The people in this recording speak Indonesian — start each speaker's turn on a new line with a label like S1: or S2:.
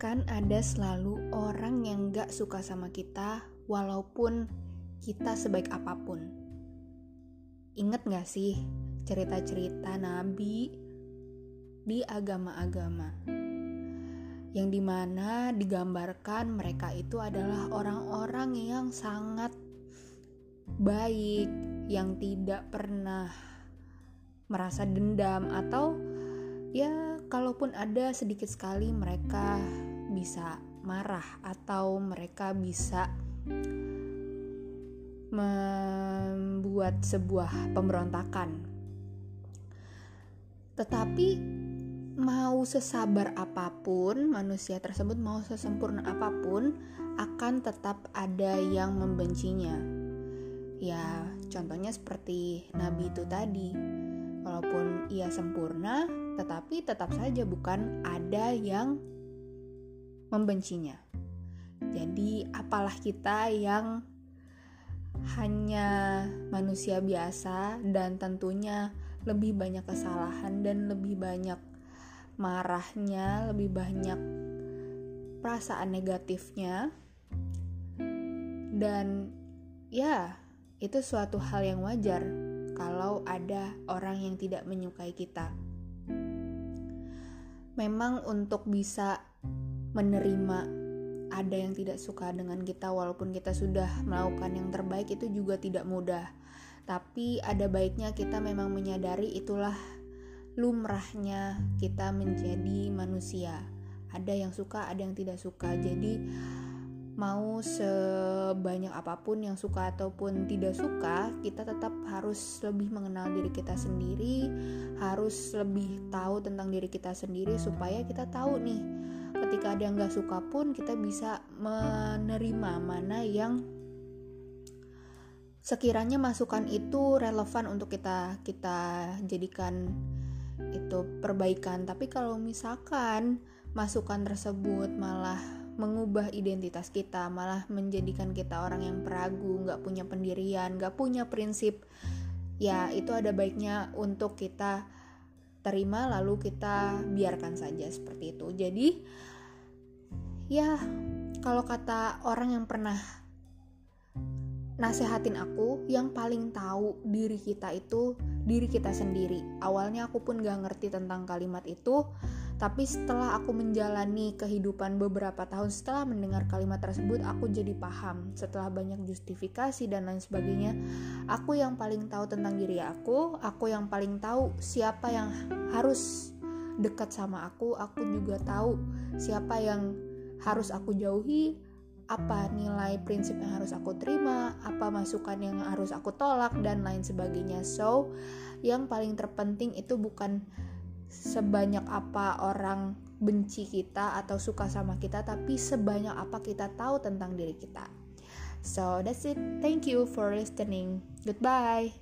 S1: akan ada selalu orang yang gak suka sama kita, walaupun kita sebaik apa pun. Ingat gak sih cerita-cerita Nabi di agama-agama? Yang di mana digambarkan mereka itu adalah orang-orang yang sangat baik, yang tidak pernah merasa dendam atau ya kalaupun ada sedikit sekali mereka bisa marah atau mereka bisa membuat sebuah pemberontakan. Tetapi mau sesabar apa pun manusia tersebut mau sesempurna apa pun akan tetap ada yang membencinya. Ya, contohnya seperti nabi itu tadi. Walaupun ia sempurna, tetapi tetap saja bukan ada yang membencinya. Jadi, apalah kita yang hanya manusia biasa dan tentunya lebih banyak kesalahan dan lebih banyak marahnya, lebih banyak perasaan negatifnya. Dan ya, itu suatu hal yang wajar kalau ada orang yang tidak menyukai kita memang untuk bisa menerima ada yang tidak suka dengan kita walaupun kita sudah melakukan yang terbaik itu juga tidak mudah. Tapi ada baiknya kita memang menyadari itulah lumrahnya kita menjadi manusia. Ada yang suka, ada yang tidak suka. Jadi mau sebanyak apa pun yang suka ataupun tidak suka, kita tetap harus lebih mengenal diri kita sendiri, harus lebih tahu tentang diri kita sendiri supaya kita tahu nih ketika ada yang gak suka pun kita bisa menerima mana yang sekiranya masukan itu relevan untuk kita kita jadikan itu perbaikan tapi kalau misalkan masukan tersebut malah mengubah identitas kita, malah menjadikan kita orang yang peragu, nggak punya pendirian, nggak punya prinsip. Ya, itu ada baiknya untuk kita terima lalu kita biarkan saja seperti itu. Jadi, ya kalau kata orang yang pernah nasehatin aku, yang paling tahu diri kita itu diri kita sendiri. Awalnya aku pun gak ngerti tentang kalimat itu, tapi setelah aku menjalani kehidupan beberapa tahun setelah mendengar kalimat tersebut, aku jadi paham. Setelah banyak justifikasi dan lain sebagainya, aku yang paling tahu tentang diri aku, aku yang paling tahu siapa yang harus dekat sama aku, aku juga tahu siapa yang harus aku jauhi, apa nilai prinsip yang harus aku terima, apa masukan yang harus aku tolak, dan lain sebagainya. So, yang paling terpenting itu bukan sebanyak apa orang benci kita atau suka sama kita, tapi sebanyak apa kita tahu tentang diri kita. So that's it. Thank you for listening. Goodbye.